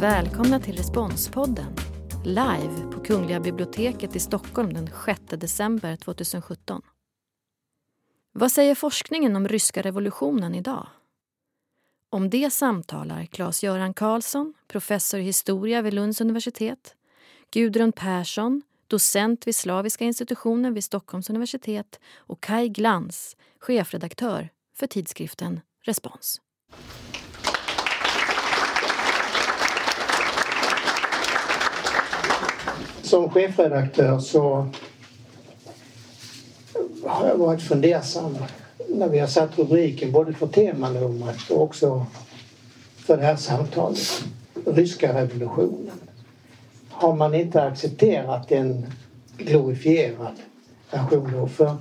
välkomna till Responspodden. Live på Kungliga biblioteket i Stockholm den 6 december 2017. Vad säger forskningen om ryska revolutionen idag? Om det samtalar Claes-Göran Karlsson, professor i historia vid Lunds universitet, Gudrun Persson, docent vid Slaviska institutionen vid Stockholms universitet och Kai Glans, chefredaktör för tidskriften Respons. Som chefredaktör så har jag varit fundersam när vi har satt rubriken både för temanumret och också för det här samtalet. Ryska revolutionen. Har man inte accepterat en glorifierad version då? För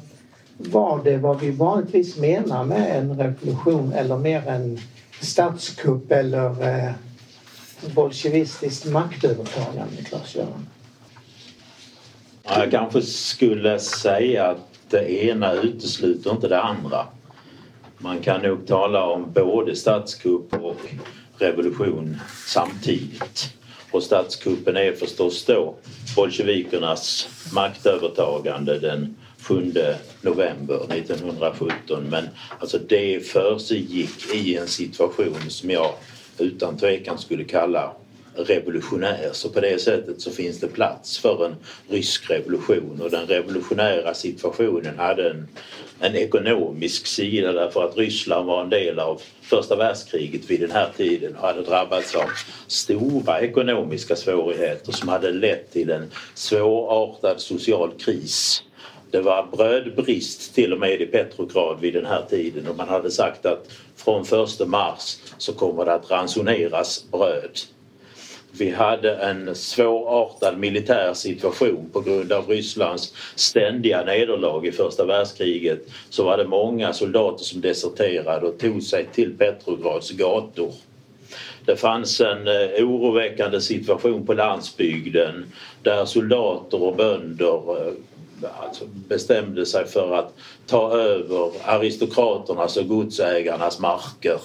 var det vad vi vanligtvis menar med en revolution eller mer en statskupp eller eh, bolsjevistiskt maktövertagande, Claes-Göran? Jag kanske skulle säga att det ena utesluter inte det andra. Man kan nog tala om både statskupp och revolution samtidigt. Och statskuppen är förstås då bolsjevikernas maktövertagande den 7 november 1917 men alltså det försiggick i en situation som jag utan tvekan skulle kalla revolutionär. Så på det sättet så finns det plats för en rysk revolution. Och den revolutionära situationen hade en, en ekonomisk sida. Därför att Ryssland var en del av första världskriget vid den här tiden och hade drabbats av stora ekonomiska svårigheter som hade lett till en svårartad social kris. Det var brödbrist till och med i Petrograd vid den här tiden. Och man hade sagt att från 1 mars så kommer det att ransoneras bröd. Vi hade en svårartad militär situation på grund av Rysslands ständiga nederlag i första världskriget. Så var det många soldater som deserterade och tog sig till Petrograds gator. Det fanns en eh, oroväckande situation på landsbygden där soldater och bönder eh, alltså bestämde sig för att ta över aristokraternas och godsägarnas marker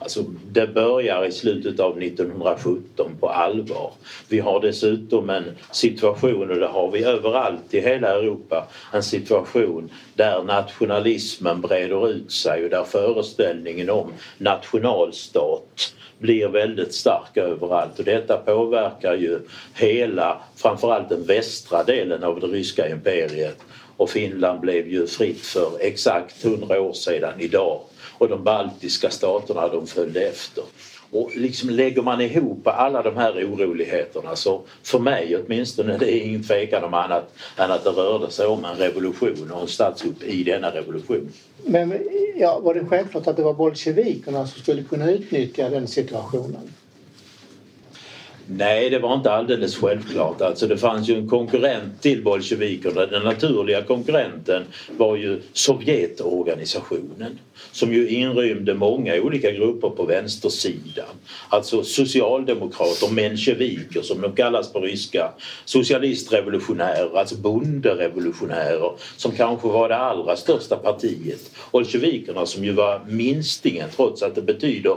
Alltså det börjar i slutet av 1917 på allvar. Vi har dessutom en situation, och det har vi överallt i hela Europa, en situation där nationalismen breder ut sig och där föreställningen om nationalstat blir väldigt stark överallt. Och detta påverkar ju hela, framförallt den västra delen av det ryska imperiet. Och Finland blev ju fritt för exakt 100 år sedan idag och de baltiska staterna de följde efter. Och liksom lägger man ihop alla de här oroligheterna så för mig åtminstone det är ingen tvekan om annat än att det rörde sig om en revolution och en statskupp i denna revolution. Men ja, var det självklart att det var bolsjevikerna som skulle kunna utnyttja den situationen? Nej, det var inte alldeles självklart. Alltså det fanns ju en konkurrent till bolsjevikerna. Den naturliga konkurrenten var ju Sovjetorganisationen som ju inrymde många olika grupper på vänstersidan. Alltså socialdemokrater, mensjeviker som de kallas på ryska, socialistrevolutionärer, alltså bonderevolutionärer som kanske var det allra största partiet. Bolsjevikerna som ju var minstingen trots att det betyder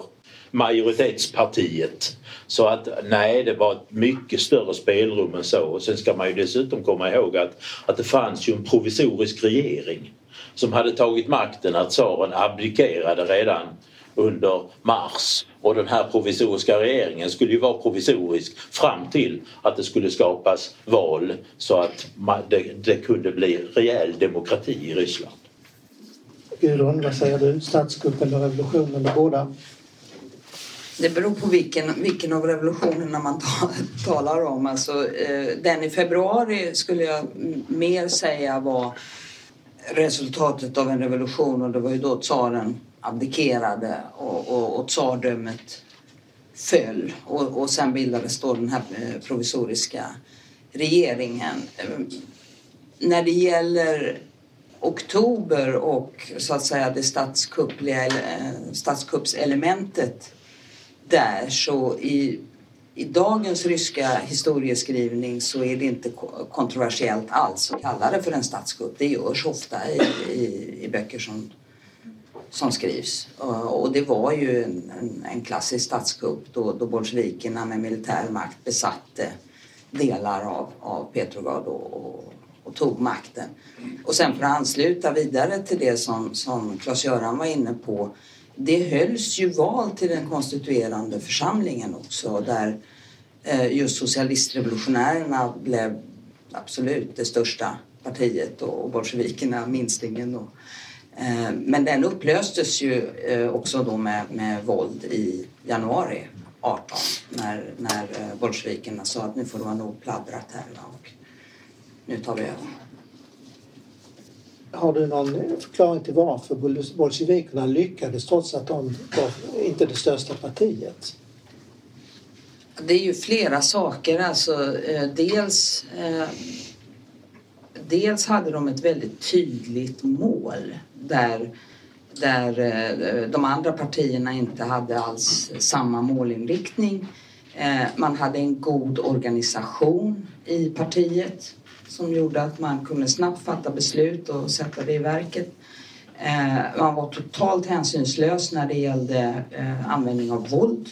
majoritetspartiet. Så att nej, det var ett mycket större spelrum än så. Och sen ska man ju dessutom komma ihåg att, att det fanns ju en provisorisk regering som hade tagit makten att tsaren abdikerade redan under mars och den här provisoriska regeringen skulle ju vara provisorisk fram till att det skulle skapas val så att det, det kunde bli rejäl demokrati i Ryssland. Gudrun, vad säger du? Statskupp eller revolution eller båda? Det beror på vilken, vilken av revolutionerna man ta, talar om. Alltså, eh, den i februari skulle jag mer säga var resultatet av en revolution och det var ju då tsaren abdikerade och, och, och tsardömet föll och, och sen bildades då den här eh, provisoriska regeringen. Eh, när det gäller oktober och så att säga det eh, statskuppselementet där så i, i dagens ryska historieskrivning så är det inte kontroversiellt alls att kalla det för en statskupp. Det görs ofta i, i, i böcker som som skrivs. Och det var ju en, en, en klassisk statskupp då, då bolsjevikerna med militär makt besatte delar av, av Petrograd och, och, och, tog makten. Och sen för att ansluta vidare till det som, som Claes-Göran var inne på. Det hölls ju val till den konstituerande församlingen också där eh, just socialistrevolutionärerna blev absolut det största partiet och bolsjevikerna minstingen. Och, eh, men den upplöstes ju eh, också då med, med våld i januari 18 när, när bolsjevikerna sa att nu får det vara nog pladdrat här och nu tar vi över. Har du någon förklaring till varför bolsjevikerna lyckades trots att de var inte det största partiet? Det är ju flera saker. Alltså, eh, dels, eh, dels hade de ett väldigt tydligt mål där, där eh, de andra partierna inte hade alls samma målinriktning. Man hade en god organisation i partiet som gjorde att man kunde snabbt fatta beslut och sätta det i verket. Eh, man var totalt hänsynslös när det gällde eh, användning av våld.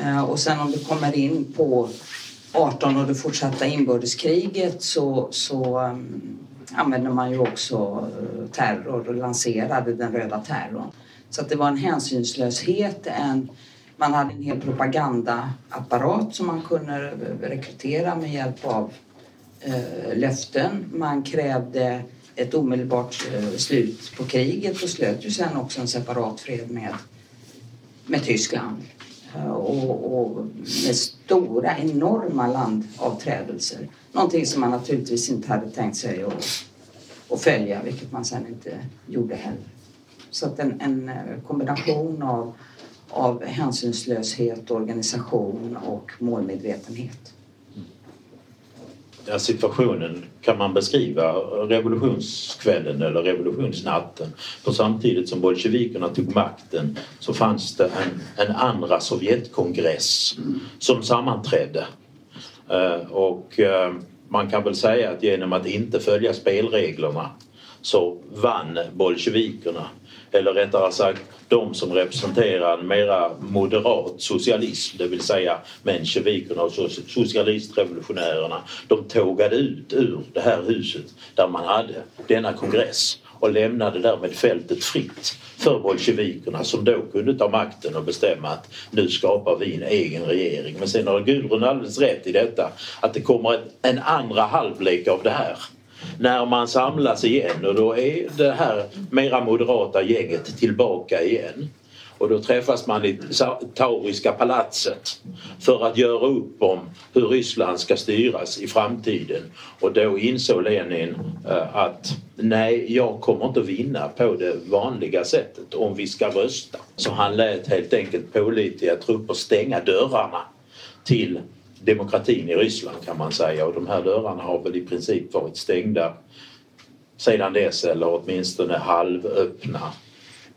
Eh, och sen om du kommer in på 18 och det fortsatta inbördeskriget så, så um, använde man ju också terror och lanserade den röda terrorn. Så att det var en hänsynslöshet, en, man hade en hel propagandaapparat som man kunde rekrytera med hjälp av Eh, löften. Man krävde ett omedelbart eh, slut på kriget och slöt ju sen också en separat fred med, med Tyskland. Eh, och, och, med stora, enorma landavträdelser. Någonting som man naturligtvis inte hade tänkt sig att, att följa, vilket man sen inte gjorde heller. Så att en, en eh, kombination av, av hänsynslöshet, organisation och målmedvetenhet ja, situationen kan man beskriva revolutionskvällen eller revolutionsnatten. För samtidigt som bolsjevikerna tog makten så fanns det en, en andra Sovjetkongress som sammanträdde. Eh, och eh, man kan väl säga att genom att inte följa spelreglerna så vann bolsjevikerna. Eller rättare sagt de som representerar en mera moderat socialism, det vill säga mensjevikerna och socialistrevolutionärerna. De tågade ut ur det här huset där man hade denna kongress och lämnade därmed fältet fritt för bolsjevikerna som då kunde ta makten och bestämma att nu skapar vi en egen regering. Men sen har Gudrun alldeles rätt i detta att det kommer en andra halvlek av det här när man samlas igen och då är det här mera moderata gänget tillbaka igen. Och då träffas man i Tauriska palatset för att göra upp om hur Ryssland ska styras i framtiden. Och då insåg Lenin eh, att nej, jag kommer inte vinna på det vanliga sättet om vi ska rösta. Så han lät helt enkelt pålitliga trupper stänga dörrarna till demokratin i Ryssland kan man säga och de här dörrarna har väl i princip varit stängda sedan dess eller åtminstone halvöppna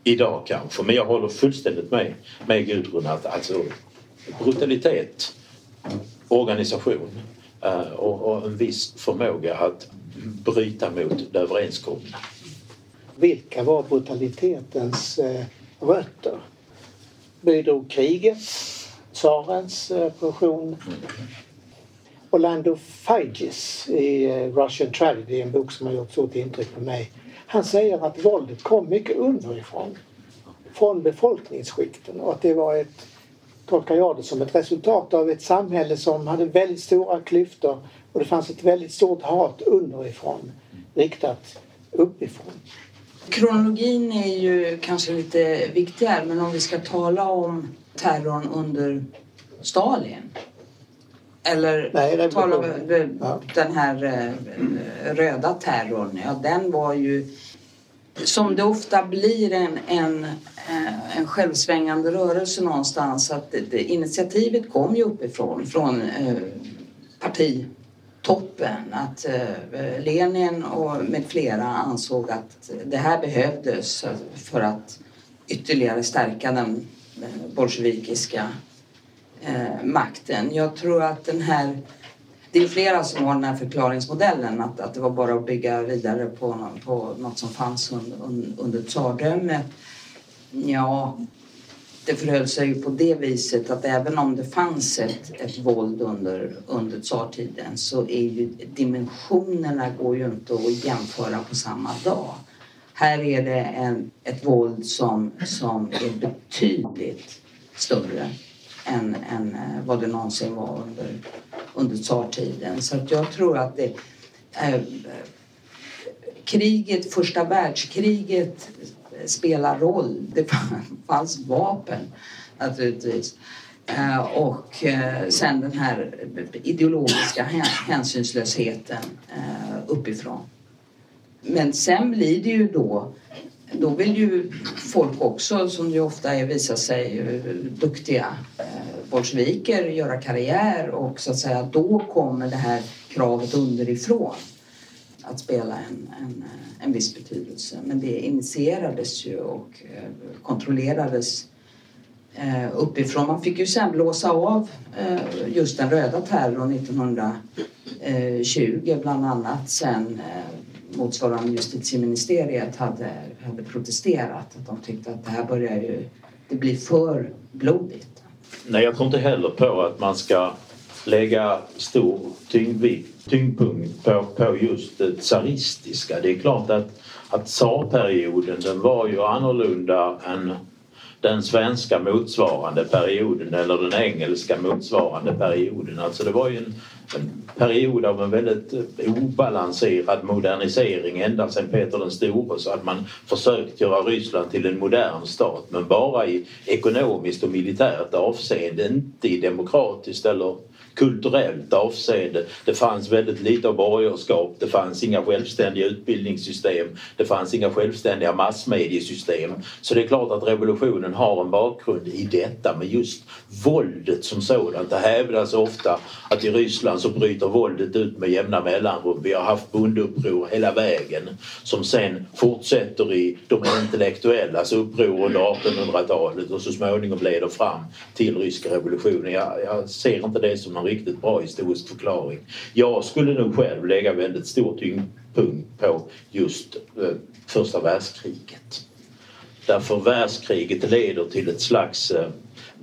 idag kanske. Men jag håller fullständigt med, med Gudrun att alltså brutalitet, organisation eh, och, och, en viss förmåga att bryta mot det överenskomna. Vilka var brutalitetens eh, rötter? Bidrog kriget? Tsarens eh. Orlando Figes i eh, Russian Tragedy, en bok som har gjort stort intryck på mig. Han säger att våldet kom mycket underifrån. Från befolkningsskikten och att det var ett, tolkar jag det som, ett resultat av ett samhälle som hade väldigt stora klyftor och det fanns ett väldigt stort hat underifrån riktat uppifrån. Kronologin är ju kanske lite viktigare men om vi ska tala om terrorn under Stalin. Eller Nej, tala om ja. den här eh, röda terrorn. Ja, den var ju som det ofta blir en, en, eh, en självsvängande rörelse någonstans. Att det, det, initiativet kom ju uppifrån, från eh, partitoppen. Att eh, Lenin och med flera ansåg att det här behövdes för att ytterligare stärka den Eh, bolsjevikiska eh, makten. Jag tror att den här det är flera som har den här förklaringsmodellen att, att det var bara att bygga vidare på, på något som fanns under, under tsardömet. Ja, det förhöll sig ju på det viset att även om det fanns ett, ett våld under, under tsartiden så är ju dimensionerna går ju inte att jämföra på samma dag. Här är det en, ett våld som, som är betydligt större än, än eh, vad det någonsin var under, under tsartiden. Så att jag tror att det, eh, kriget, första världskriget eh, spelar roll. Det fanns vapen naturligtvis. Eh, och eh, sen den här ideologiska hänsynslösheten eh, uppifrån. Men sen blir det ju då då vill ju folk också, som ju ofta är, visar sig eh, duktiga eh, bolsjeviker, göra karriär och så att säga då kommer det här kravet underifrån att spela en, en, en viss betydelse. Men det initierades ju och eh, kontrollerades uppifrån. Man fick ju sen blåsa av just den röda terrorn 1920 bland annat sen motsvarande justitieministeriet hade, hade protesterat. Att de tyckte att det här börjar ju det blir för blodigt. Nej, jag tror inte heller på att man ska lägga stor tyngdvikt, tyngdpunkt på, på just det tsaristiska. Det är klart att, att tsarperioden den var ju annorlunda än den svenska motsvarande perioden eller den engelska motsvarande perioden. Alltså det var ju en, en period av en väldigt eh, obalanserad modernisering. Ända sedan Peter den store så hade man försökt göra Ryssland till en modern stat men bara i ekonomiskt och militärt avseende, inte i demokratiskt eller kulturellt avseende. Det fanns väldigt lite av borgerskap. Det fanns inga självständiga utbildningssystem. Det fanns inga självständiga massmediesystem. Så det är klart att revolutionen har en bakgrund i detta med just våldet som sådant. Det hävdas ofta att i Ryssland så bryter våldet ut med jämna mellanrum. Vi har haft bondeuppror hela vägen som sen fortsätter i de intellektuellas uppror under 1800-talet och så småningom leder fram till ryska revolutionen. Jag, jag ser inte det som någon riktigt bra historisk förklaring. Jag skulle nog själv lägga väldigt stor tyngdpunkt på just eh, första världskriget. Därför världskriget leder till ett slags eh,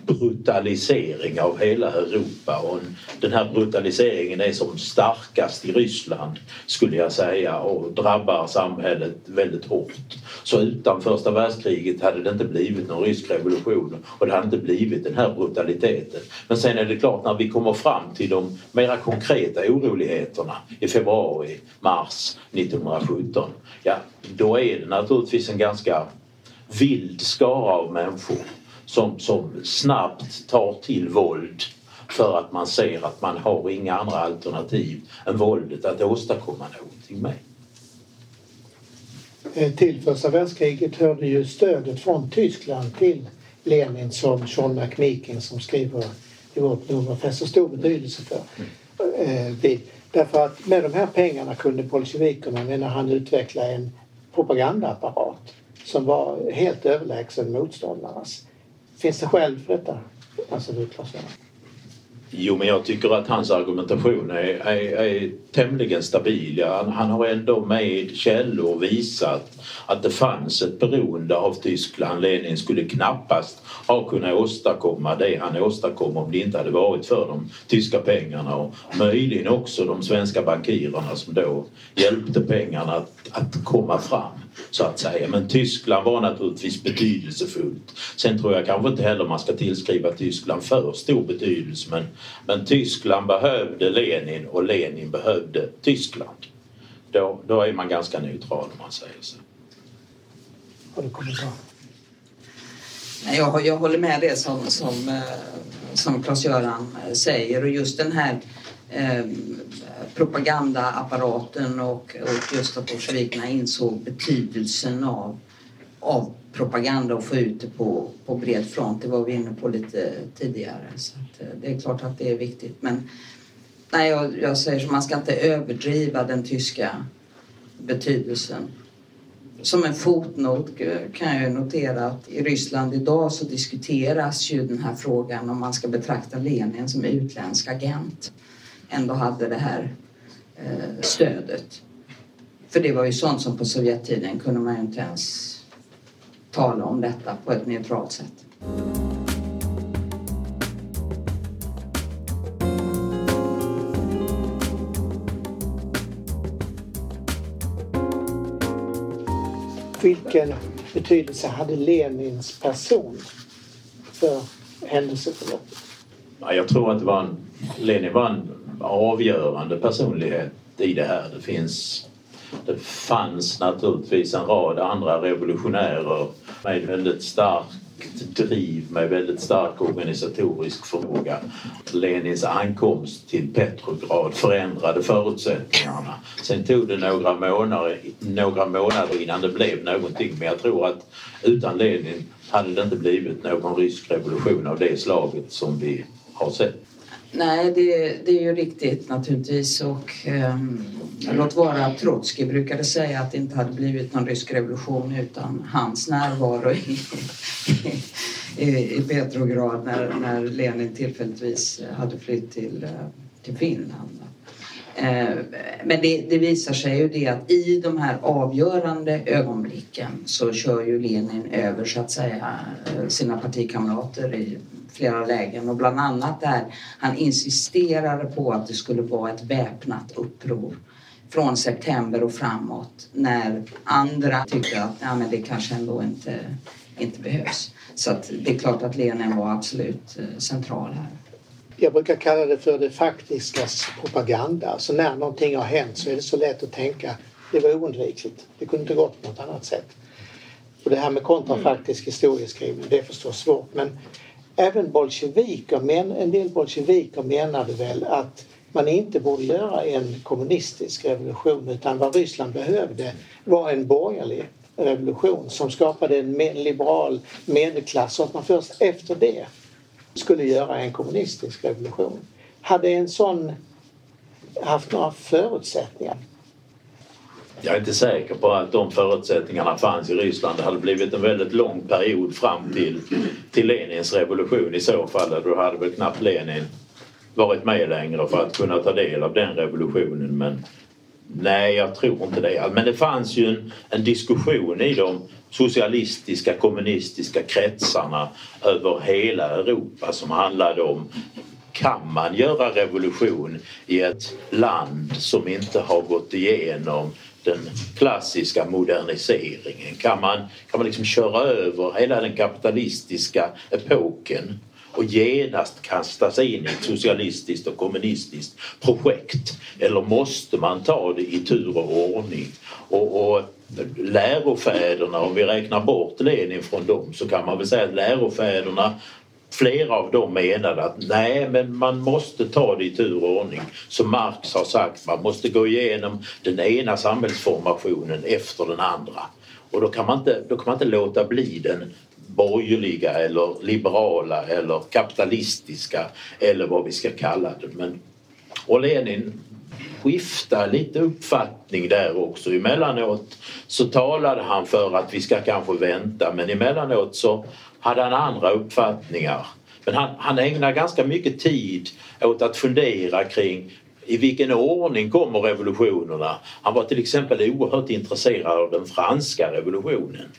brutalisering av hela Europa och den här brutaliseringen är som starkast i Ryssland skulle jag säga och drabbar samhället väldigt hårt. Så utan första världskriget hade det inte blivit någon rysk revolution och det hade inte blivit den här brutaliteten. Men sen är det klart när vi kommer fram till de mera konkreta oroligheterna i februari, mars 1917 ja då är det naturligtvis en ganska vild skara av människor som, som snabbt tar till våld för att man ser att man har inga andra alternativ än våldet att åstadkomma någonting med. Eh, till första världskriget hörde ju stödet från Tyskland till Lenin som John McMeekin som skriver i vårt nummer fäster stor betydelse för. Mm. Därför att med de här pengarna kunde bolsjevikerna, menar han, utveckla en propagandaapparat som var helt överlägsen motståndarnas. Finns det skäl för detta? Anser du, Claes Jo, men jag tycker att hans argumentation är, är, är tämligen stabil. Han, han, har ändå med källor visat att det fanns ett beroende av Tyskland. Lenin skulle knappast ha kunnat åstadkomma det han åstadkom om det inte hade varit för de tyska pengarna och möjligen också de svenska bankirerna som då hjälpte pengarna att, att komma fram så att säga. Men Tyskland var naturligtvis betydelsefullt. Sen tror jag kanske inte heller man ska tillskriva Tyskland för stor betydelse men, men Tyskland behövde Lenin och Lenin behövde Tyskland. Då, då är man ganska neutral om man säger så. Har du kommentar? Jag, jag håller med det som, som, eh, som Claes-Göran eh, säger och just den här eh, propagandaapparaten och, och just att bolsjevikerna insåg betydelsen av, av propaganda och få ut det på, på bred front. Det var vi inne på lite tidigare. Så att, eh, det är klart att det är viktigt. Men nej, jag, jag säger så, man ska inte överdriva den tyska betydelsen. Som en fotnot eh, kan jag notera att i Ryssland idag så diskuteras ju den här frågan om man ska betrakta Lenin som utländsk agent. Ändå hade det här eh, stödet. För det var ju sånt som på Sovjettiden kunde man ju inte ens tala om detta på ett neutralt sätt. Vilken betydelse hade Lenins person för händelseförloppet? Jag tror att var en, Lenin var en avgörande personlighet i det här. Det finns det fanns naturligtvis en rad andra revolutionärer med väldigt stark driv med väldigt stark organisatorisk förmåga. Lenins ankomst till Petrograd förändrade förutsättningarna. Sen tog det några månader, några månader innan det blev någonting men jag tror att utan Lenin hade det inte blivit någon rysk revolution av det slaget som vi har sett. Nej, det, det är ju riktigt naturligtvis och ehm, Mm. låt vara att Trotskij brukade säga att det inte hade blivit någon rysk revolution utan hans närvaro i, i, i Petrograd när, när Lenin tillfälligtvis hade flytt till, till Finland. Eh, men det, det, visar sig ju det att i de här avgörande ögonblicken så kör ju Lenin över så att säga sina partikamrater i flera lägen. Och bland annat där han insisterade på att det skulle vara ett väpnat uppror från september och framåt när andra tyckte att ja, men det kanske ändå inte, inte behövs. Så det är klart att Lenin var absolut eh, central här. Jag brukar kalla det för det faktiskas propaganda. Alltså när någonting har hänt så är det så lätt att tänka det var oundvikligt. Det kunde inte gått på något annat sätt. Och det här med kontrafaktisk historieskrivning det är förstås svårt men även bolsjeviker, men en del bolsjeviker menade väl att man inte borde göra en kommunistisk revolution utan vad Ryssland behövde var en borgerlig revolution som skapade en liberal medelklass och att man först efter det skulle göra en kommunistisk revolution. Hade en sån haft några förutsättningar? Jag är inte säker på att de förutsättningarna fanns i Ryssland. Det hade blivit en väldigt lång period fram till, till Lenins revolution i så fall. Då hade väl knappt Lenin varit med längre för att kunna ta del av den revolutionen. Men nej, jag tror inte det. Men det fanns ju en, en diskussion i de socialistiska kommunistiska kretsarna över hela Europa som handlade om kan man göra revolution i ett land som inte har gått igenom den klassiska moderniseringen? Kan man, kan man liksom köra över hela den kapitalistiska epoken och genast kasta sig in i ett socialistiskt och kommunistiskt projekt? Eller måste man ta det i tur och ordning? Och, och lärofäderna, om vi räknar bort Lenin från dem, så kan man väl säga att lärofäderna Flera av dem menade att nej, men man måste ta det i tur och ordning. Som Marx har sagt, man måste gå igenom den ena samhällsformationen efter den andra. Och då kan man inte, då kan man inte låta bli den borgerliga eller liberala eller kapitalistiska eller vad vi ska kalla det. Men, och Lenin skifta lite uppfattning där också. Emellanåt så talade han för att vi ska kanske vänta men emellanåt så hade han andra uppfattningar. Men han, han ägnar ganska mycket tid åt att fundera kring i vilken ordning kommer revolutionerna? Han var till exempel oerhört intresserad av den franska revolutionen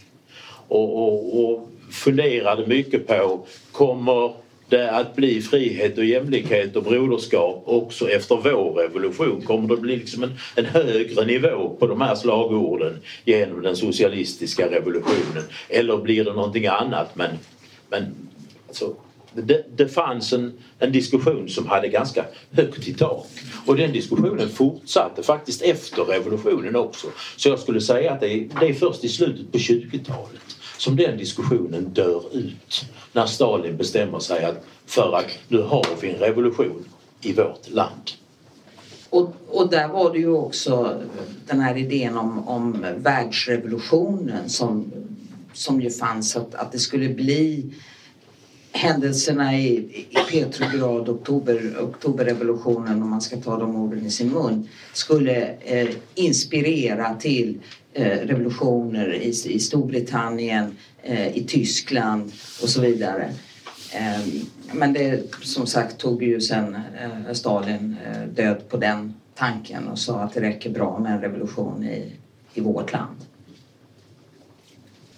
och, och, och funderade mycket på kommer det att bli frihet och jämlikhet och broderskap också efter vår revolution? Kommer det att bli liksom en, en högre nivå på de här slagorden genom den socialistiska revolutionen? Eller blir det någonting annat? Men, men alltså, det, det fanns en, en diskussion som hade ganska högt i tak och den diskussionen fortsatte faktiskt efter revolutionen också. Så jag skulle säga att det är, det är först i slutet på 20-talet som den diskussionen dör ut när Stalin bestämmer sig att för att nu har vi en revolution i vårt land. Och, och där var det ju också den här idén om, om världsrevolutionen som, som ju fanns att, att det skulle bli händelserna i, i Petrograd, oktober, oktoberrevolutionen om man ska ta de orden i sin mun, skulle eh, inspirera till eh, revolutioner i, i Storbritannien, eh, i Tyskland och så vidare. Ehm, men det som sagt tog ju sen eh, Stalin eh, död på den tanken och sa att det räcker bra med en revolution i, i vårt land.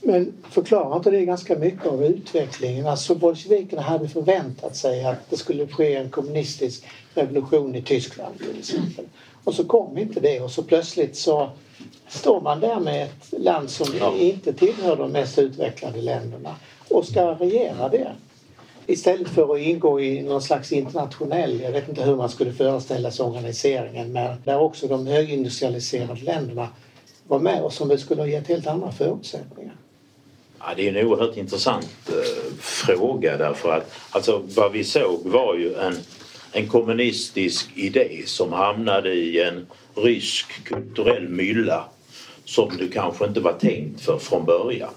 Men förklarar inte det ganska mycket av utvecklingen? Alltså bolsjevikerna hade förväntat sig att det skulle ske en kommunistisk revolution i Tyskland till exempel. Och så kom inte det och så plötsligt så står man där med ett land som inte tillhör de mest utvecklade länderna och ska regera det. Istället för att ingå i någon slags internationell, jag vet inte hur man skulle föreställa sig organiseringen, men där också de högindustrialiserade länderna var med och som skulle ha gett helt andra förutsättningar. Ja, det är en oerhört intressant eh, fråga därför att alltså, vad vi såg var ju en, en kommunistisk idé som hamnade i en rysk kulturell mylla som det kanske inte var tänkt för från början.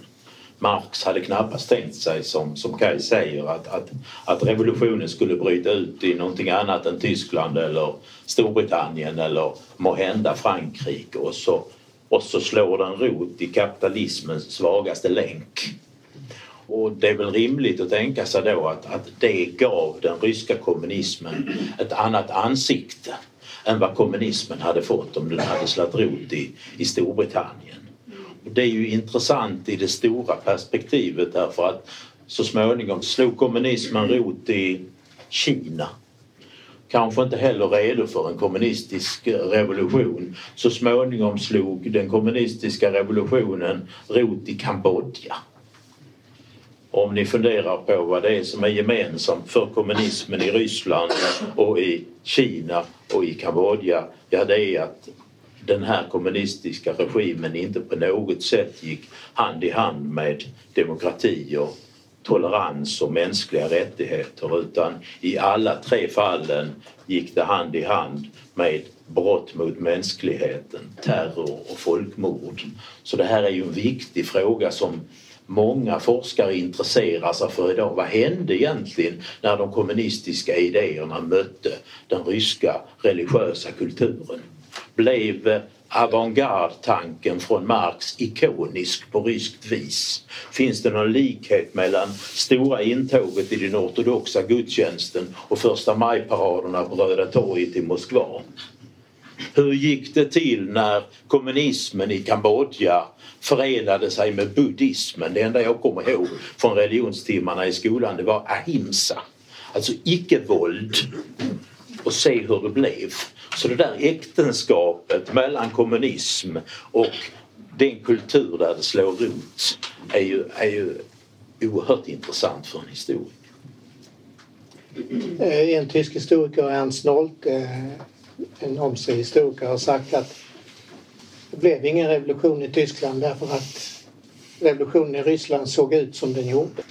Marx hade knappast tänkt sig, som, som Kaj säger, att, att, att revolutionen skulle bryta ut i någonting annat än Tyskland eller Storbritannien eller måhända Frankrike och så, och så slår den rot i kapitalismens svagaste länk. Och det är väl rimligt att tänka sig då att, att det gav den ryska kommunismen ett annat ansikte än vad kommunismen hade fått om den hade slagit rot i, i Storbritannien. Och det är ju intressant i det stora perspektivet därför att så småningom slog kommunismen rot i Kina kanske inte heller redo för en kommunistisk revolution. Så småningom slog den kommunistiska revolutionen rot i Kambodja. Om ni funderar på vad det är som är gemensamt för kommunismen i Ryssland och i Kina och i Kambodja, ja det är att den här kommunistiska regimen inte på något sätt gick hand i hand med demokrati och tolerans och mänskliga rättigheter utan i alla tre fallen gick det hand i hand med brott mot mänskligheten, terror och folkmord. Så det här är ju en viktig fråga som många forskare intresserar sig för idag. Vad hände egentligen när de kommunistiska idéerna mötte den ryska religiösa kulturen? Blev avantgarde-tanken från Marx ikonisk på ryskt vis? Finns det någon likhet mellan stora intåget i den ortodoxa gudstjänsten och första maj-paraderna på Röda torget i Moskva? Hur gick det till när kommunismen i Kambodja förenade sig med buddhismen? Det enda jag kommer ihåg från religionstimmarna i skolan det var ahimsa. Alltså icke-våld. Och se hur det blev. Så det där äktenskapet mellan kommunism och den kultur där det slår rot är ju, är ju oerhört intressant för en historiker. Eh, en tysk historiker, Ernst Nolte, eh, en omstridd historiker har sagt att det blev ingen revolution i Tyskland därför att revolutionen i Ryssland såg ut som den gjorde.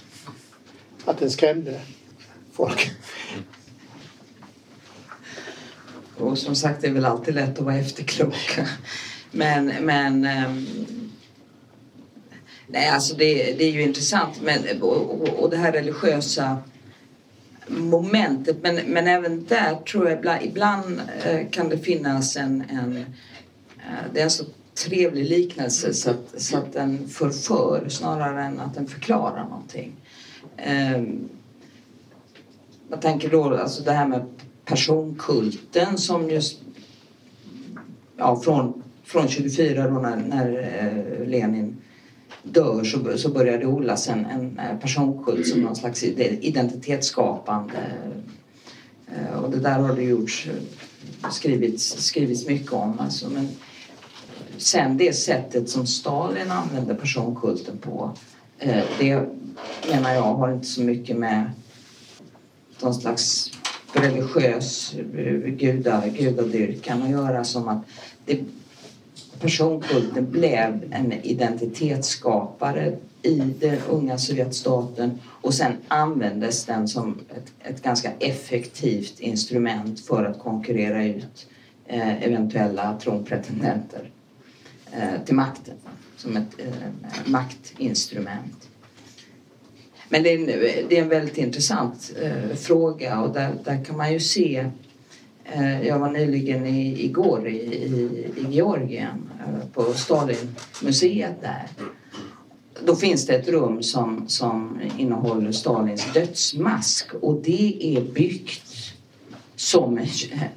Att den skrämde folk. Och som sagt, det är väl alltid lätt att vara efterklok. Men, men ehm, nej, alltså det, det, är ju intressant. Men, och, och det här religiösa momentet. Men, men även där tror jag ibland, ibland kan det finnas en, en eh, det är en så trevlig liknelse så att, så att den förför snarare än att den förklarar någonting. Ehm, jag tänker då alltså det här med personkulten som just ja, från, från 24 då när, när eh, Lenin dör så, så börjar det odlas en, en eh, personkult som någon slags identitetsskapande. Eh, och det där har det gjorts, skrivits, skrivits mycket om. Alltså, men sen det sättet som Stalin använde personkulten på det menar jag har inte så mycket med någon slags religiös eh, gudadyrkan att göra som att det, personkulten blev en identitetsskapare i den unga Sovjetstaten och sen användes den som ett, ett ganska effektivt instrument för att konkurrera ut eh, eventuella tronpretendenter eh, till makten som ett eh, maktinstrument. Men det är, en, det är en väldigt intressant eh, fråga och där, där kan man ju se Eh, jag var nyligen i, igår i, i, i Georgien eh, på Stalinmuseet där. Då finns det ett rum som, som innehåller Stalins dödsmask och det är byggt som en,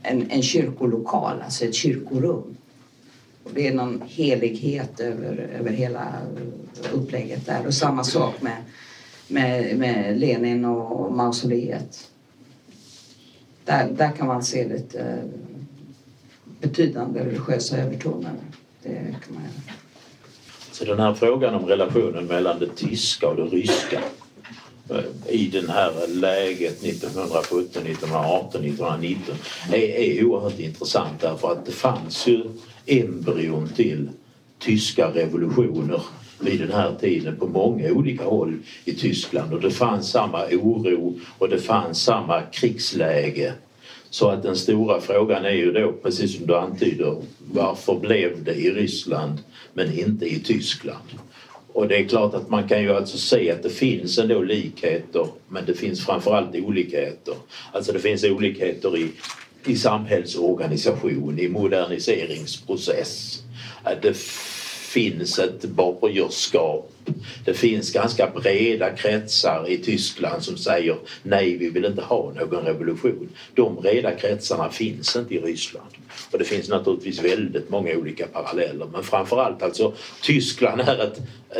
en, en kyrkolokal, alltså ett kyrkorum. Och det är någon helighet över, över hela upplägget där. Och samma sak med, med, med Lenin och mausoleet. Där, där kan man se lite eh, betydande religiösa övertoner. Det kan man göra. Så den här frågan om relationen mellan det tyska och det ryska eh, i det här läget 1917, 1918, 1919 är, är oerhört intressant därför att det fanns ju embryon till tyska revolutioner vid den här tiden på många olika håll i Tyskland och det fanns samma oro och det fanns samma krigsläge. Så att den stora frågan är ju då, precis som du antyder, varför blev det i Ryssland men inte i Tyskland? Och det är klart att man kan ju alltså se att det finns ändå likheter men det finns framförallt olikheter. Alltså det finns olikheter i, i samhällsorganisation, i moderniseringsprocess. Det finns ett borgerskap. Det finns ganska breda kretsar i Tyskland som säger nej, vi vill inte ha någon revolution. De breda kretsarna finns inte i Ryssland. Och det finns naturligtvis väldigt många olika paralleller men framförallt alltså Tyskland är ett,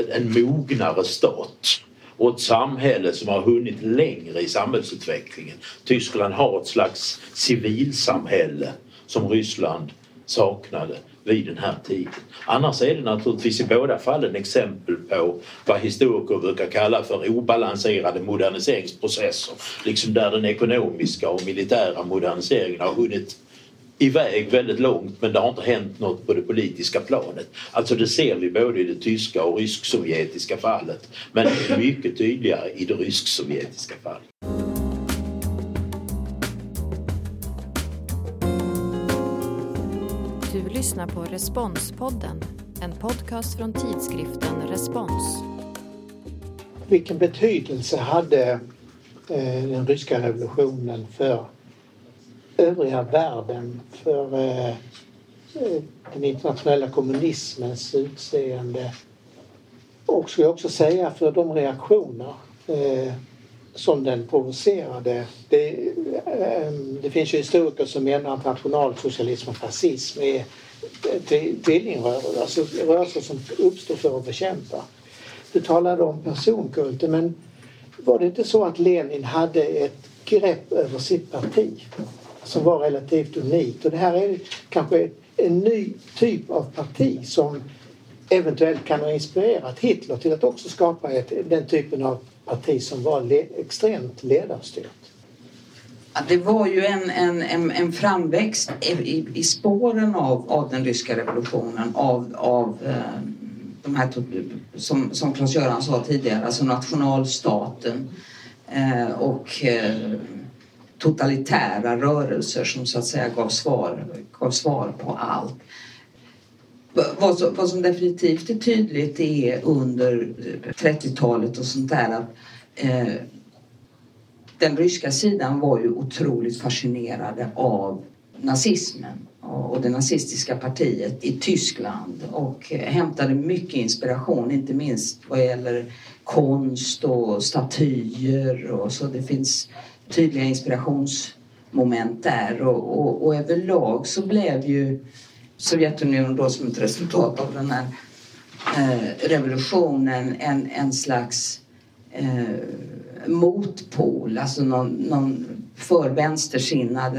en mognare stat och ett samhälle som har hunnit längre i samhällsutvecklingen. Tyskland har ett slags civilsamhälle som Ryssland saknade vid den här tiden. Annars är det naturligtvis i båda fallen exempel på vad historiker brukar kalla för obalanserade moderniseringsprocesser. Liksom där den ekonomiska och militära moderniseringen har hunnit iväg väldigt långt men det har inte hänt något på det politiska planet. Alltså det ser vi både i det tyska och rysk-sovjetiska fallet men mycket tydligare i det rysk-sovjetiska fallet. Lyssnar på Responspodden, en podcast från tidskriften Respons. Vilken betydelse hade eh, den ryska revolutionen för övriga världen, för eh, eh, den internationella kommunismens utseende och skulle jag också säga för de reaktioner som den provocerade. Det, det finns ju historiker som menar att nationalsocialism och fascism är tvillingrörelser, alltså rörelser som uppstår för att bekämpa. Du talade om personkulter men var det inte så att Lenin hade ett grepp över sitt parti som var relativt unikt och det här är kanske en ny typ av parti som eventuellt kan ha inspirerat Hitler till att också skapa ett, den typen av parti som var le, extremt ledarstyrt. Det var ju en, en, en, en framväxt i, i spåren av, av den ryska revolutionen av, av eh, de här, som, som Claes-Göran sa tidigare, alltså nationalstaten eh, och eh, totalitära rörelser som så att säga gav svar, gav svar på allt. Vad som, vad som definitivt är tydligt är under 30-talet och sånt där att eh, den ryska sidan var ju otroligt fascinerade av nazismen och det nazistiska partiet i Tyskland och hämtade mycket inspiration, inte minst vad gäller konst och statyer och så. Det finns tydliga inspirationsmoment där och, och, och överlag så blev ju Sovjetunionen då som ett resultat av den här eh, revolutionen en, en slags eh, motpol, alltså någon, någon för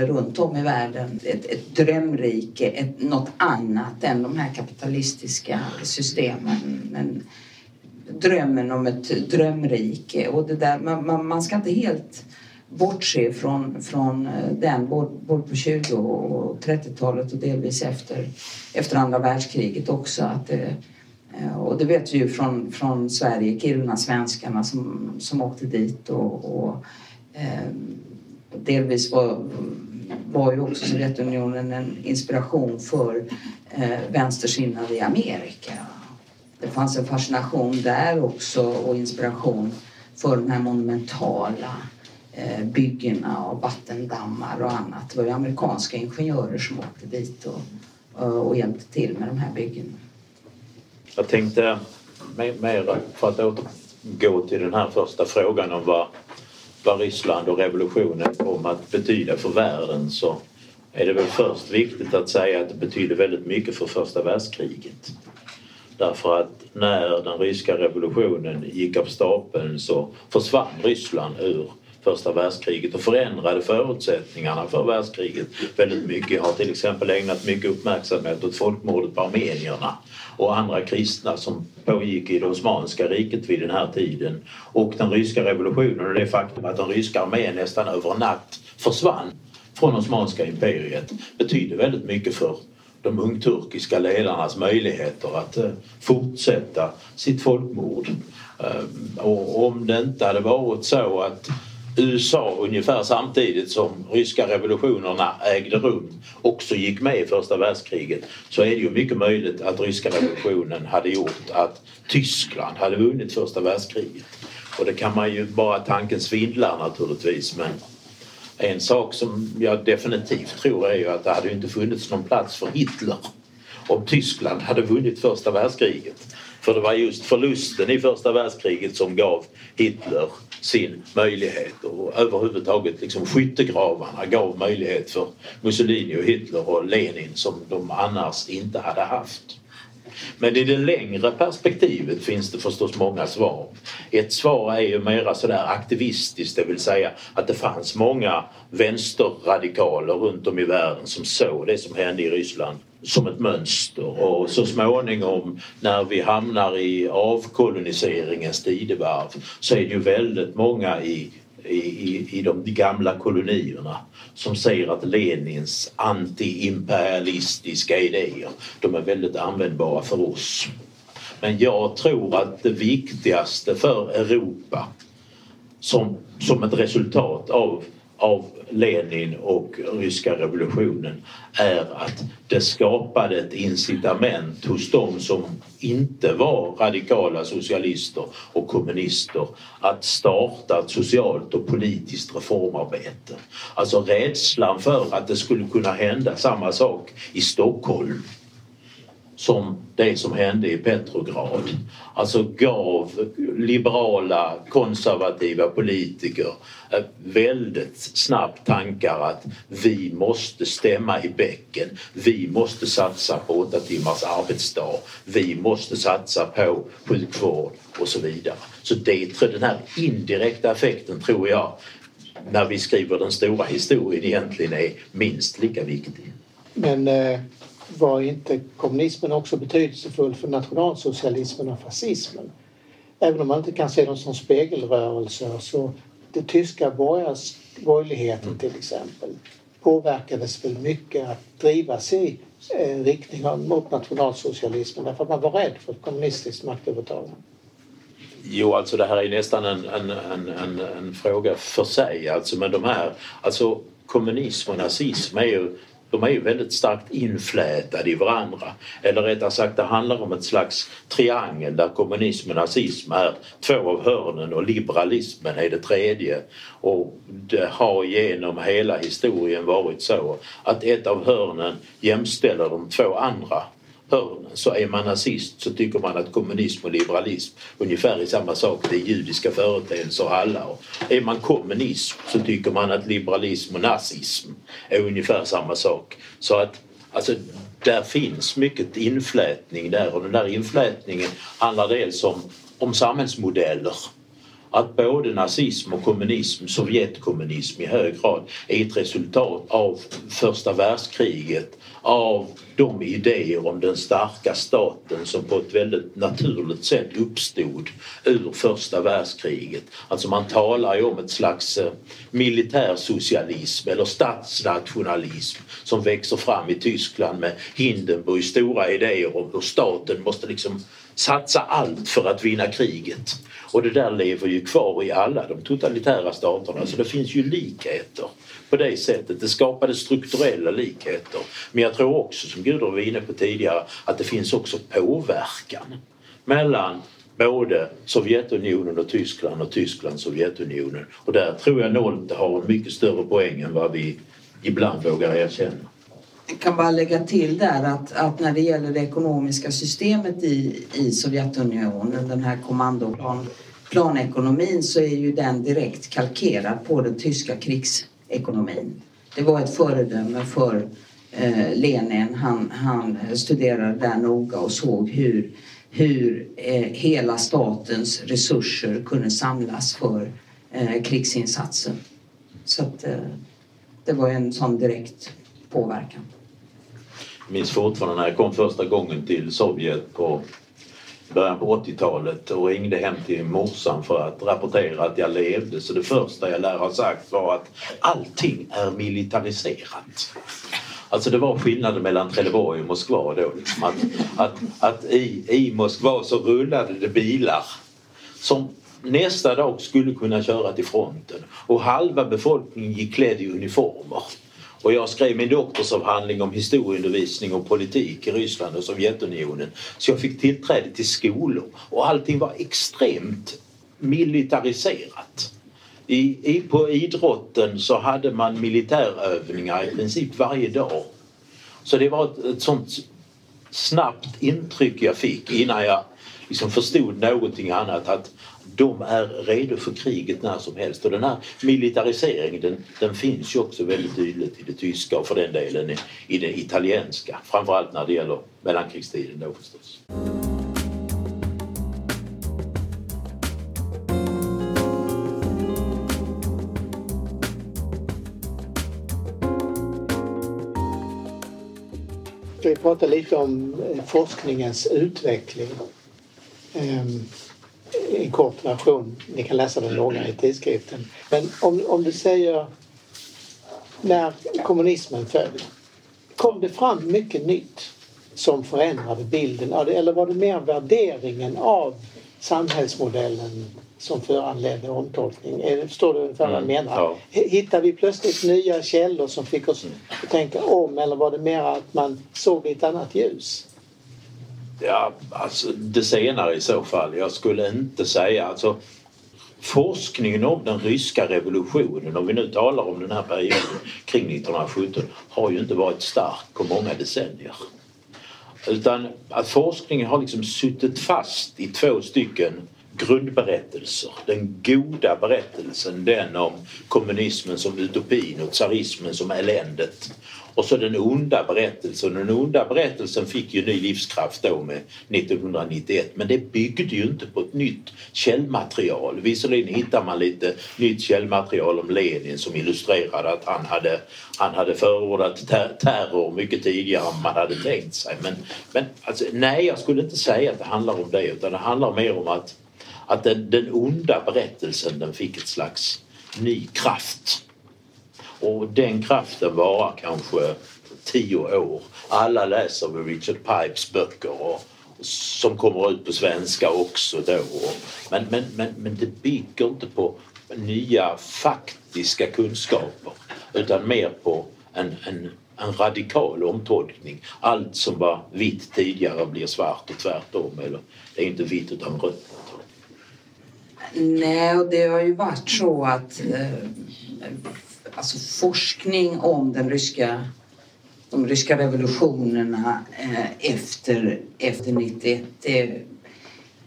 runt om i världen. Ett, ett drömrike, ett, något annat än de här kapitalistiska systemen. Men drömmen om ett drömrike och det där, man, man, man ska inte helt bortse från, från eh, den både på 20 och 30-talet och delvis efter, efter andra världskriget också. Att det, Eh, och det vet vi ju från, från Sverige, Kiruna-svenskarna som, som åkte dit och, och eh, delvis var, var ju också Sovjetunionen en inspiration för eh, vänstersinnade i Amerika. Det fanns en fascination där också och inspiration för de här monumentala Eh, byggena och vattendammar och annat. Det var ju amerikanska ingenjörer som åkte dit och, och hjälpte till med de här byggena. Jag tänkte mer för att återgå till den här första frågan om vad, vad Ryssland och revolutionen kom att betyda för världen så är det väl först viktigt att säga att det betydde väldigt mycket för första världskriget. Därför att när den ryska revolutionen gick av stapeln så försvann Ryssland ur första världskriget och förändrade förutsättningarna för världskriget väldigt mycket. Jag har till exempel ägnat mycket uppmärksamhet åt folkmordet på armenierna och andra kristna som pågick i det Osmanska riket vid den här tiden. Och den ryska revolutionen och det faktum att den ryska armén nästan över en natt försvann från Osmanska imperiet betyder väldigt mycket för de ungturkiska ledarnas möjligheter att eh, fortsätta sitt folkmord. Eh, och om det inte hade varit så att USA ungefär samtidigt som ryska revolutionerna ägde rum också gick med i första världskriget så är det ju mycket möjligt att ryska revolutionen hade gjort att Tyskland hade vunnit första världskriget. Och det kan man ju bara tanken svindlar naturligtvis men en sak som jag definitivt tror är ju att det hade inte funnits någon plats för Hitler om Tyskland hade vunnit första världskriget. För det var just förlusten i första världskriget som gav Hitler sin möjlighet och överhuvudtaget liksom skyttegravarna gav möjlighet för Mussolini och Hitler och Lenin som de annars inte hade haft. Men i det längre perspektivet finns det förstås många svar. Ett svar är ju mera sådär aktivistiskt, det vill säga att det fanns många vänsterradikaler runt om i världen som såg det som hände i Ryssland som ett mönster och så småningom när vi hamnar i avkoloniseringens tidevarv så är det ju väldigt många i i, i de gamla kolonierna som säger att Lenins antiimperialistiska idéer de är väldigt användbara för oss. Men jag tror att det viktigaste för Europa som, som ett resultat av av Lenin och ryska revolutionen är att det skapade ett incitament hos de som inte var radikala socialister och kommunister att starta ett socialt och politiskt reformarbete. Alltså rädslan för att det skulle kunna hända samma sak i Stockholm som det som hände i Petrograd. Alltså gav liberala konservativa politiker eh, väldigt snabbt tankar att vi måste stämma i bäcken. Vi måste satsa på åtta timmars arbetsdag. Vi måste satsa på sjukvård och så vidare. Så det, den här indirekta effekten tror jag när vi skriver den stora historien egentligen är minst lika viktig. Men eh, var inte kommunismen också betydelsefull för nationalsocialismen och fascismen? Även om man inte kan se dem som spegelrörelser så det tyska borgerligheten till exempel påverkades väl mycket att drivas i eh, riktning mot nationalsocialismen därför att man var rädd för ett kommunistiskt maktövertagande. Jo, alltså det här är nästan en, en, en, en, en fråga för sig. Alltså, men de här, alltså kommunism och nazism är ju de är ju väldigt starkt inflätade i varandra. Eller rättare sagt det handlar om ett slags triangel där kommunism och nazism är två av hörnen och liberalismen är det tredje. Och det har genom hela historien varit så att ett av hörnen jämställer de två andra hörn Så är man nazist så tycker man att kommunism och liberalism ungefär är samma sak. Det är judiska företeelser alla. Och är man kommunism så tycker man att liberalism och nazism är ungefär samma sak. Så att alltså, där finns mycket inflätning där och den där inflätningen handlar dels om, om samhällsmodeller att både nazism och kommunism, Sovjetkommunism i hög grad, är ett resultat av första världskriget, av de idéer om den starka staten som på ett väldigt naturligt sätt uppstod ur första världskriget. Alltså man talar ju om ett slags eh, militärsocialism eller statsnationalism som växer fram i Tyskland med Hindenburgs stora idéer om hur staten måste liksom satsa allt för att vinna kriget. Och det där lever ju kvar i alla de totalitära staterna så det finns ju likheter på det sättet. Det skapade strukturella likheter. Men jag tror också, som Gudrun var inne på tidigare, att det finns också påverkan mellan både Sovjetunionen och Tyskland och Tyskland och Sovjetunionen. Och där tror jag Nolte har en mycket större poäng än vad vi ibland vågar erkänna. Jag kan bara lägga till där att, att när det gäller det ekonomiska systemet i, i Sovjetunionen, den här kommandoplan planekonomin så är ju den direkt kalkerad på den tyska krigsekonomin. det var ett föredöme för eh, Lenin. Han, han studerade där noga och såg hur, hur eh, hela statens resurser kunde samlas för eh, krigsinsatsen. Så att, eh, det var en sån direkt påverkan. Jag minns fortfarande när jag kom första gången till Sovjet på början på 80-talet och ringde hem till morsan för att rapportera att jag levde. Så det första jag lär ha sagt var att allting är militariserat. Alltså det var skillnaden mellan Trelleborg och Moskva då. Liksom att, att, att i, i Moskva så rullade det bilar som nästa dag skulle kunna köra till fronten och halva befolkningen gick klädd i uniformer. Och jag skrev min doktorsavhandling om historieundervisning och politik i Ryssland och Sovjetunionen. Så jag fick tillträde till skolor och allting var extremt militariserat. I, i, på idrotten så hade man militärövningar i princip varje dag. Så det var ett, ett sånt snabbt intryck jag fick innan jag liksom förstod någonting annat att de är redo för kriget när som helst. Och den här militariseringen den, den finns ju också väldigt tydligt i det tyska och för den delen i, i det italienska. Framförallt när det gäller mellankrigstiden då förstås. Ska vi prata lite om eh, forskningens utveckling? Ehm, en kort version. Ni kan läsa den långa i tidskriften. Men om, om du säger när kommunismen föll. Kom det fram mycket nytt som förändrade bilden? Eller var det mer värderingen av samhällsmodellen som föranledde omtolkning? Förstår du ungefär vad jag mm, menar? Ja. Hittade vi plötsligt nya källor som fick oss att tänka om eller var det mer att man såg i ett annat ljus? Ja, alltså det senare i så fall. Jag skulle inte säga alltså forskningen om den ryska revolutionen, om vi nu talar om den här perioden kring 1917, har ju inte varit stark på många decennier. Utan att forskningen har liksom suttit fast i två stycken grundberättelser. Den goda berättelsen, den om kommunismen som utopin och tsarismen som eländet. Och så den onda berättelsen. Den onda berättelsen fick ju ny livskraft då med 1991 men det byggde ju inte på ett nytt källmaterial. Visserligen hittar man lite nytt källmaterial om Lenin som illustrerade att han hade, han hade förordat ter terror mycket tidigare än man hade tänkt sig. Men, men alltså, nej, jag skulle inte säga att det handlar om det utan det handlar mer om att, att den, den onda berättelsen den fick ett slags ny kraft. Och den kraften varar kanske tio år. Alla läser väl Richard Pipes böcker och, som kommer ut på svenska också då. Men, men, men, men det bygger inte på nya faktiska kunskaper utan mer på en, en, en radikal omtolkning. Allt som var vitt tidigare blir svart och tvärtom. Eller det är inte vitt utan rött. Nej, och det har ju varit så att eh, alltså forskning om den ryska, de ryska revolutionerna eh, efter, efter 91 det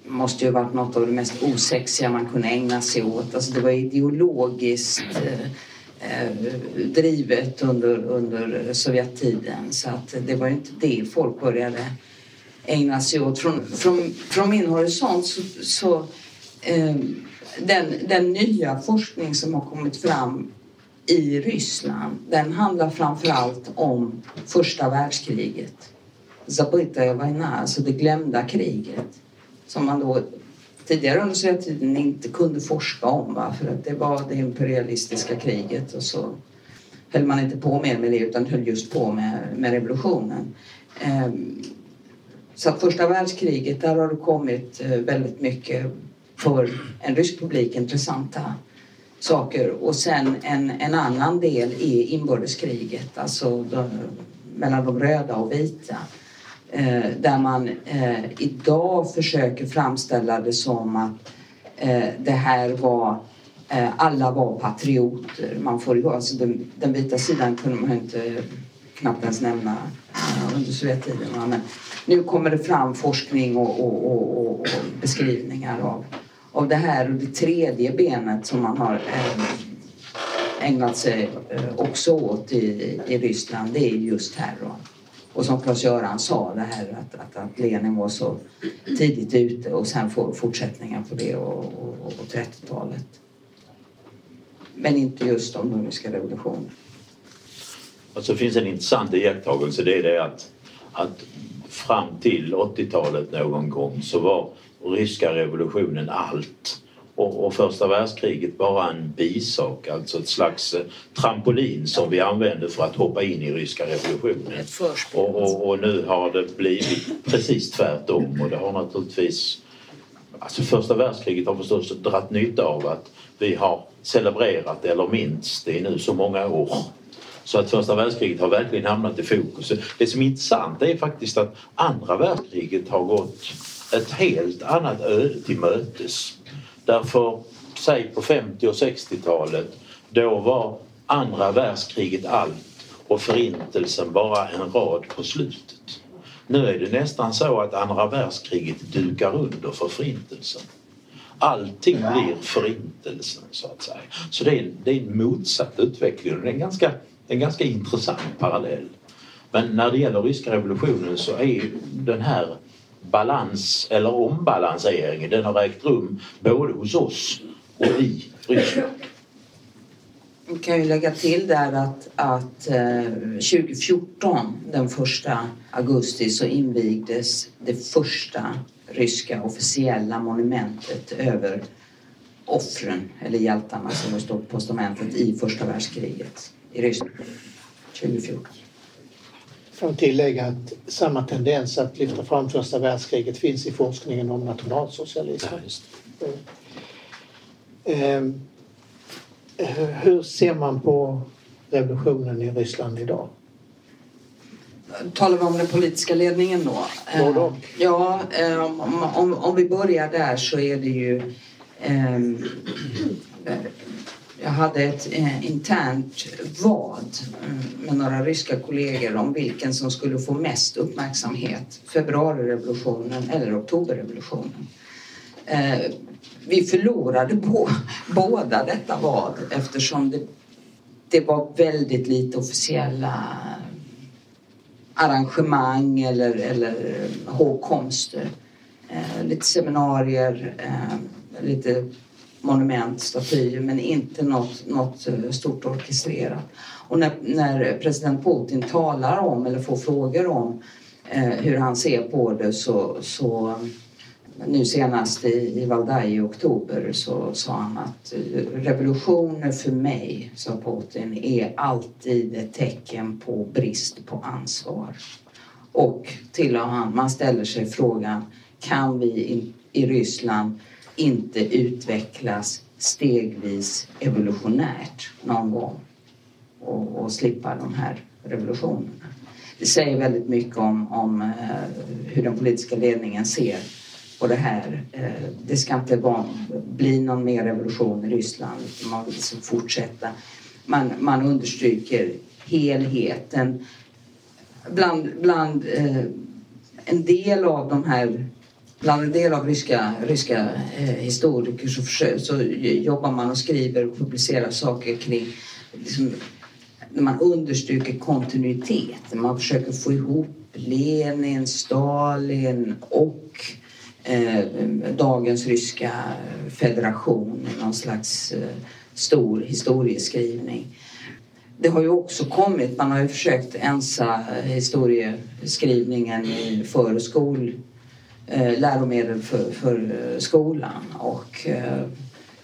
måste ju ha varit något av det mest osexiga man kunde ägna sig åt. Alltså det var ideologiskt eh, eh drivet under, under Sovjettiden så att det var inte det folk började ägna sig åt. Från, från, från min horisont så, så eh, den, den nya forskning som har kommit fram i Ryssland, den handlar framför allt om första världskriget. Zabitaja Vajna, alltså det glömda kriget. Som man då tidigare under Sovjettiden inte kunde forska om va? för att det var det imperialistiska kriget och så höll man inte på mer med det utan höll just på med, med revolutionen. Ehm, så att första världskriget, där har det kommit eh, väldigt mycket för en rysk publik intressanta saker och sen en, en annan del är inbördeskriget, alltså de, mellan de röda och vita. Eh, där man eh, idag försöker framställa det som att eh, det här var eh, alla var patrioter. Man får, alltså den, den vita sidan kunde man inte knappt ens nämna eh, under Sovjettiden. Men nu kommer det fram forskning och, och, och, och beskrivningar av av det här och det tredje benet som man har eh, ägnat sig eh, också åt i, i Ryssland det är just terrorn. Och som Claes-Göran sa, det här att, att, att Lenin var så tidigt ute och sen får fortsättningar på det och, och, och 30-talet. Men inte just om ungerska revolutionen. Alltså det finns en intressant iakttagelse det är det att, att fram till 80-talet någon gång så var ryska revolutionen allt och, och första världskriget bara en bisak, alltså ett slags eh, trampolin som vi använde för att hoppa in i ryska revolutionen. Och, och, och, nu har det blivit precis tvärtom och det har naturligtvis Alltså första världskriget har förstås dragit nytta av att vi har celebrerat eller minst det är nu så många år. Så att första världskriget har verkligen hamnat i fokus. Det som är intressant är faktiskt att andra världskriget har gått ett helt annat öde till mötes. Därför, säg på 50 och 60-talet, då var andra världskriget allt och förintelsen bara en rad på slutet. Nu är det nästan så att andra världskriget dukar under för förintelsen. Allting blir förintelsen så att säga. Så det är, det är en motsatt utveckling och det är en ganska, en ganska intressant parallell. Men när det gäller ryska revolutionen så är den här balans eller ombalanseringen den har ägt rum både hos oss och i Ryssland. Vi kan ju lägga till där att, att eh, 2014, den första augusti, så invigdes det första ryska officiella monumentet över offren, eller hjältarna som har stått på postamentet i första världskriget i Ryssland 2014 får tillägga att samma tendens att lyfta fram första världskriget finns i forskningen om nationalsocialism. Ja, ehm, hur ser man på revolutionen i Ryssland idag? Talar vi om den politiska ledningen då? Både och. Ja, ehm, om, om, om, vi börjar där så är det ju eh, jag hade ett eh, internt vad mm, med några ryska kollegor om vilken som skulle få mest uppmärksamhet. Februarirevolutionen eller oktoberrevolutionen. Eh, vi förlorade på båda detta vad eftersom det, det var väldigt lite officiella arrangemang eller, eller eh, hågkomster. Eh, lite seminarier, eh, lite monument, statyer men inte något, något eh, stort orkestrerat. Och när, när president Putin talar om eller får frågor om eh, hur han ser på det så, så nu senast i, i Valdai i oktober så sa han att eh, revolutioner för mig, sa Putin, är alltid ett tecken på brist på ansvar. Och tillade han, man ställer sig frågan, kan vi i, i Ryssland inte utvecklas stegvis evolutionärt någon gång och, och slippa de här revolutionerna. Det säger väldigt mycket om, om eh, hur den politiska ledningen ser på det här. Eh, det ska inte vara, bli någon mer revolution i Ryssland man vill liksom fortsätta. Man, man understryker helheten. Bland, bland eh, en del av de här bland en del av ryska, ryska eh, historiker så, försöker, så jobbar man och skriver och publicerar saker kring liksom, när man understryker kontinuitet. Man försöker få ihop Lenin, Stalin och eh, dagens ryska federation i någon slags eh, stor historieskrivning. Det har ju också kommit, man har ju försökt ensa historieskrivningen i förskol läromedel för, för eh, skolan. Och, eh,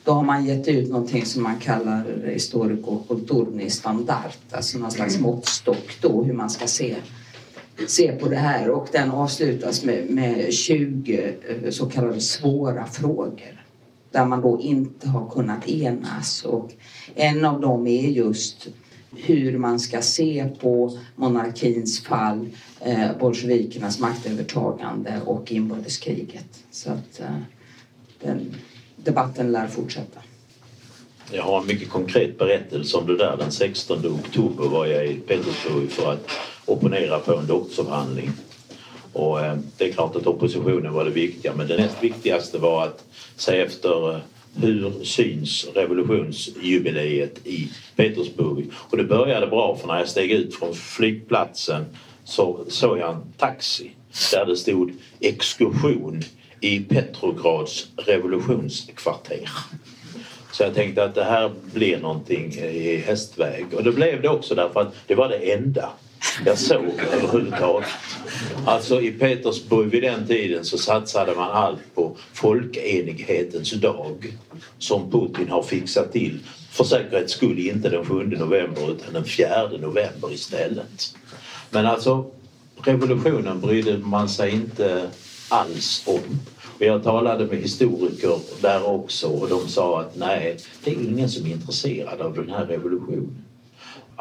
då har man gett ut någonting som man kallar historico kulturni standard, alltså någon slags mm. måttstock då hur man ska se, se på det här och den avslutas med, med 20 eh, så kallade svåra frågor där man då inte har kunnat enas och en av dem är just hur man ska se på monarkins fall, eh, bolsjevikernas maktövertagande och inbördeskriget. Så att eh, den debatten lär fortsätta. Jag har en mycket konkret berättelse om det där. Den 16 oktober var jag i Petersburg för att opponera på en doktorsavhandling. Och eh, det är klart att oppositionen var det viktiga men det näst viktigaste var att se efter eh, hur syns revolutionsjubileet i Petersburg? Och det började bra för när jag steg ut från flygplatsen så såg jag en taxi där det stod exkursion i Petrograds revolutionskvarter. Så jag tänkte att det här blir någonting i hästväg och det blev det också därför att det var det enda jag såg överhuvudtaget. Alltså i Petersburg vid den tiden så satsade man allt på folkenighetens dag som Putin har fixat till. För säkerhets skull inte den 7 november utan den 4 november istället. Men alltså revolutionen brydde man sig inte alls om. Och jag talade med historiker där också och de sa att nej, det är ingen som är intresserad av den här revolutionen.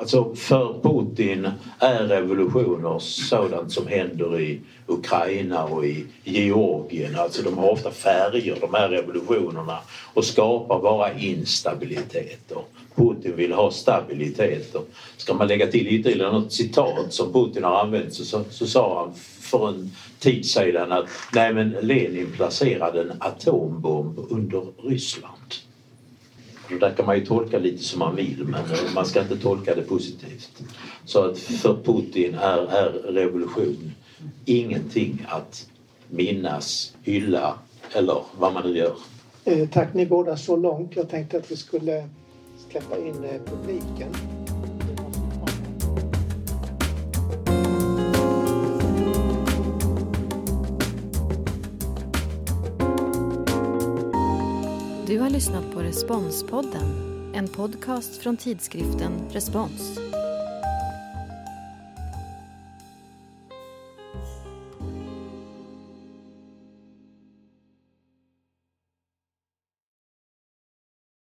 Alltså för Putin är revolutioner sådant som händer i Ukraina och i Georgien. Alltså de har ofta färger de här revolutionerna och skapar bara instabilitet. Putin vill ha stabilitet. Ska man lägga till ytterligare något citat som Putin har använt så, så, så sa han för en tid sedan att nej men Lenin placerade en atombomb under Ryssland. Och där kan man ju tolka lite som man vill men man ska inte tolka det positivt. Så att för Putin är, är revolution ingenting att minnas, hylla eller vad man nu gör. Eh, tack ni båda så långt. Jag tänkte att vi skulle släppa in eh, publiken. Lyssnat på Responspodden, en podcast från tidskriften Respons.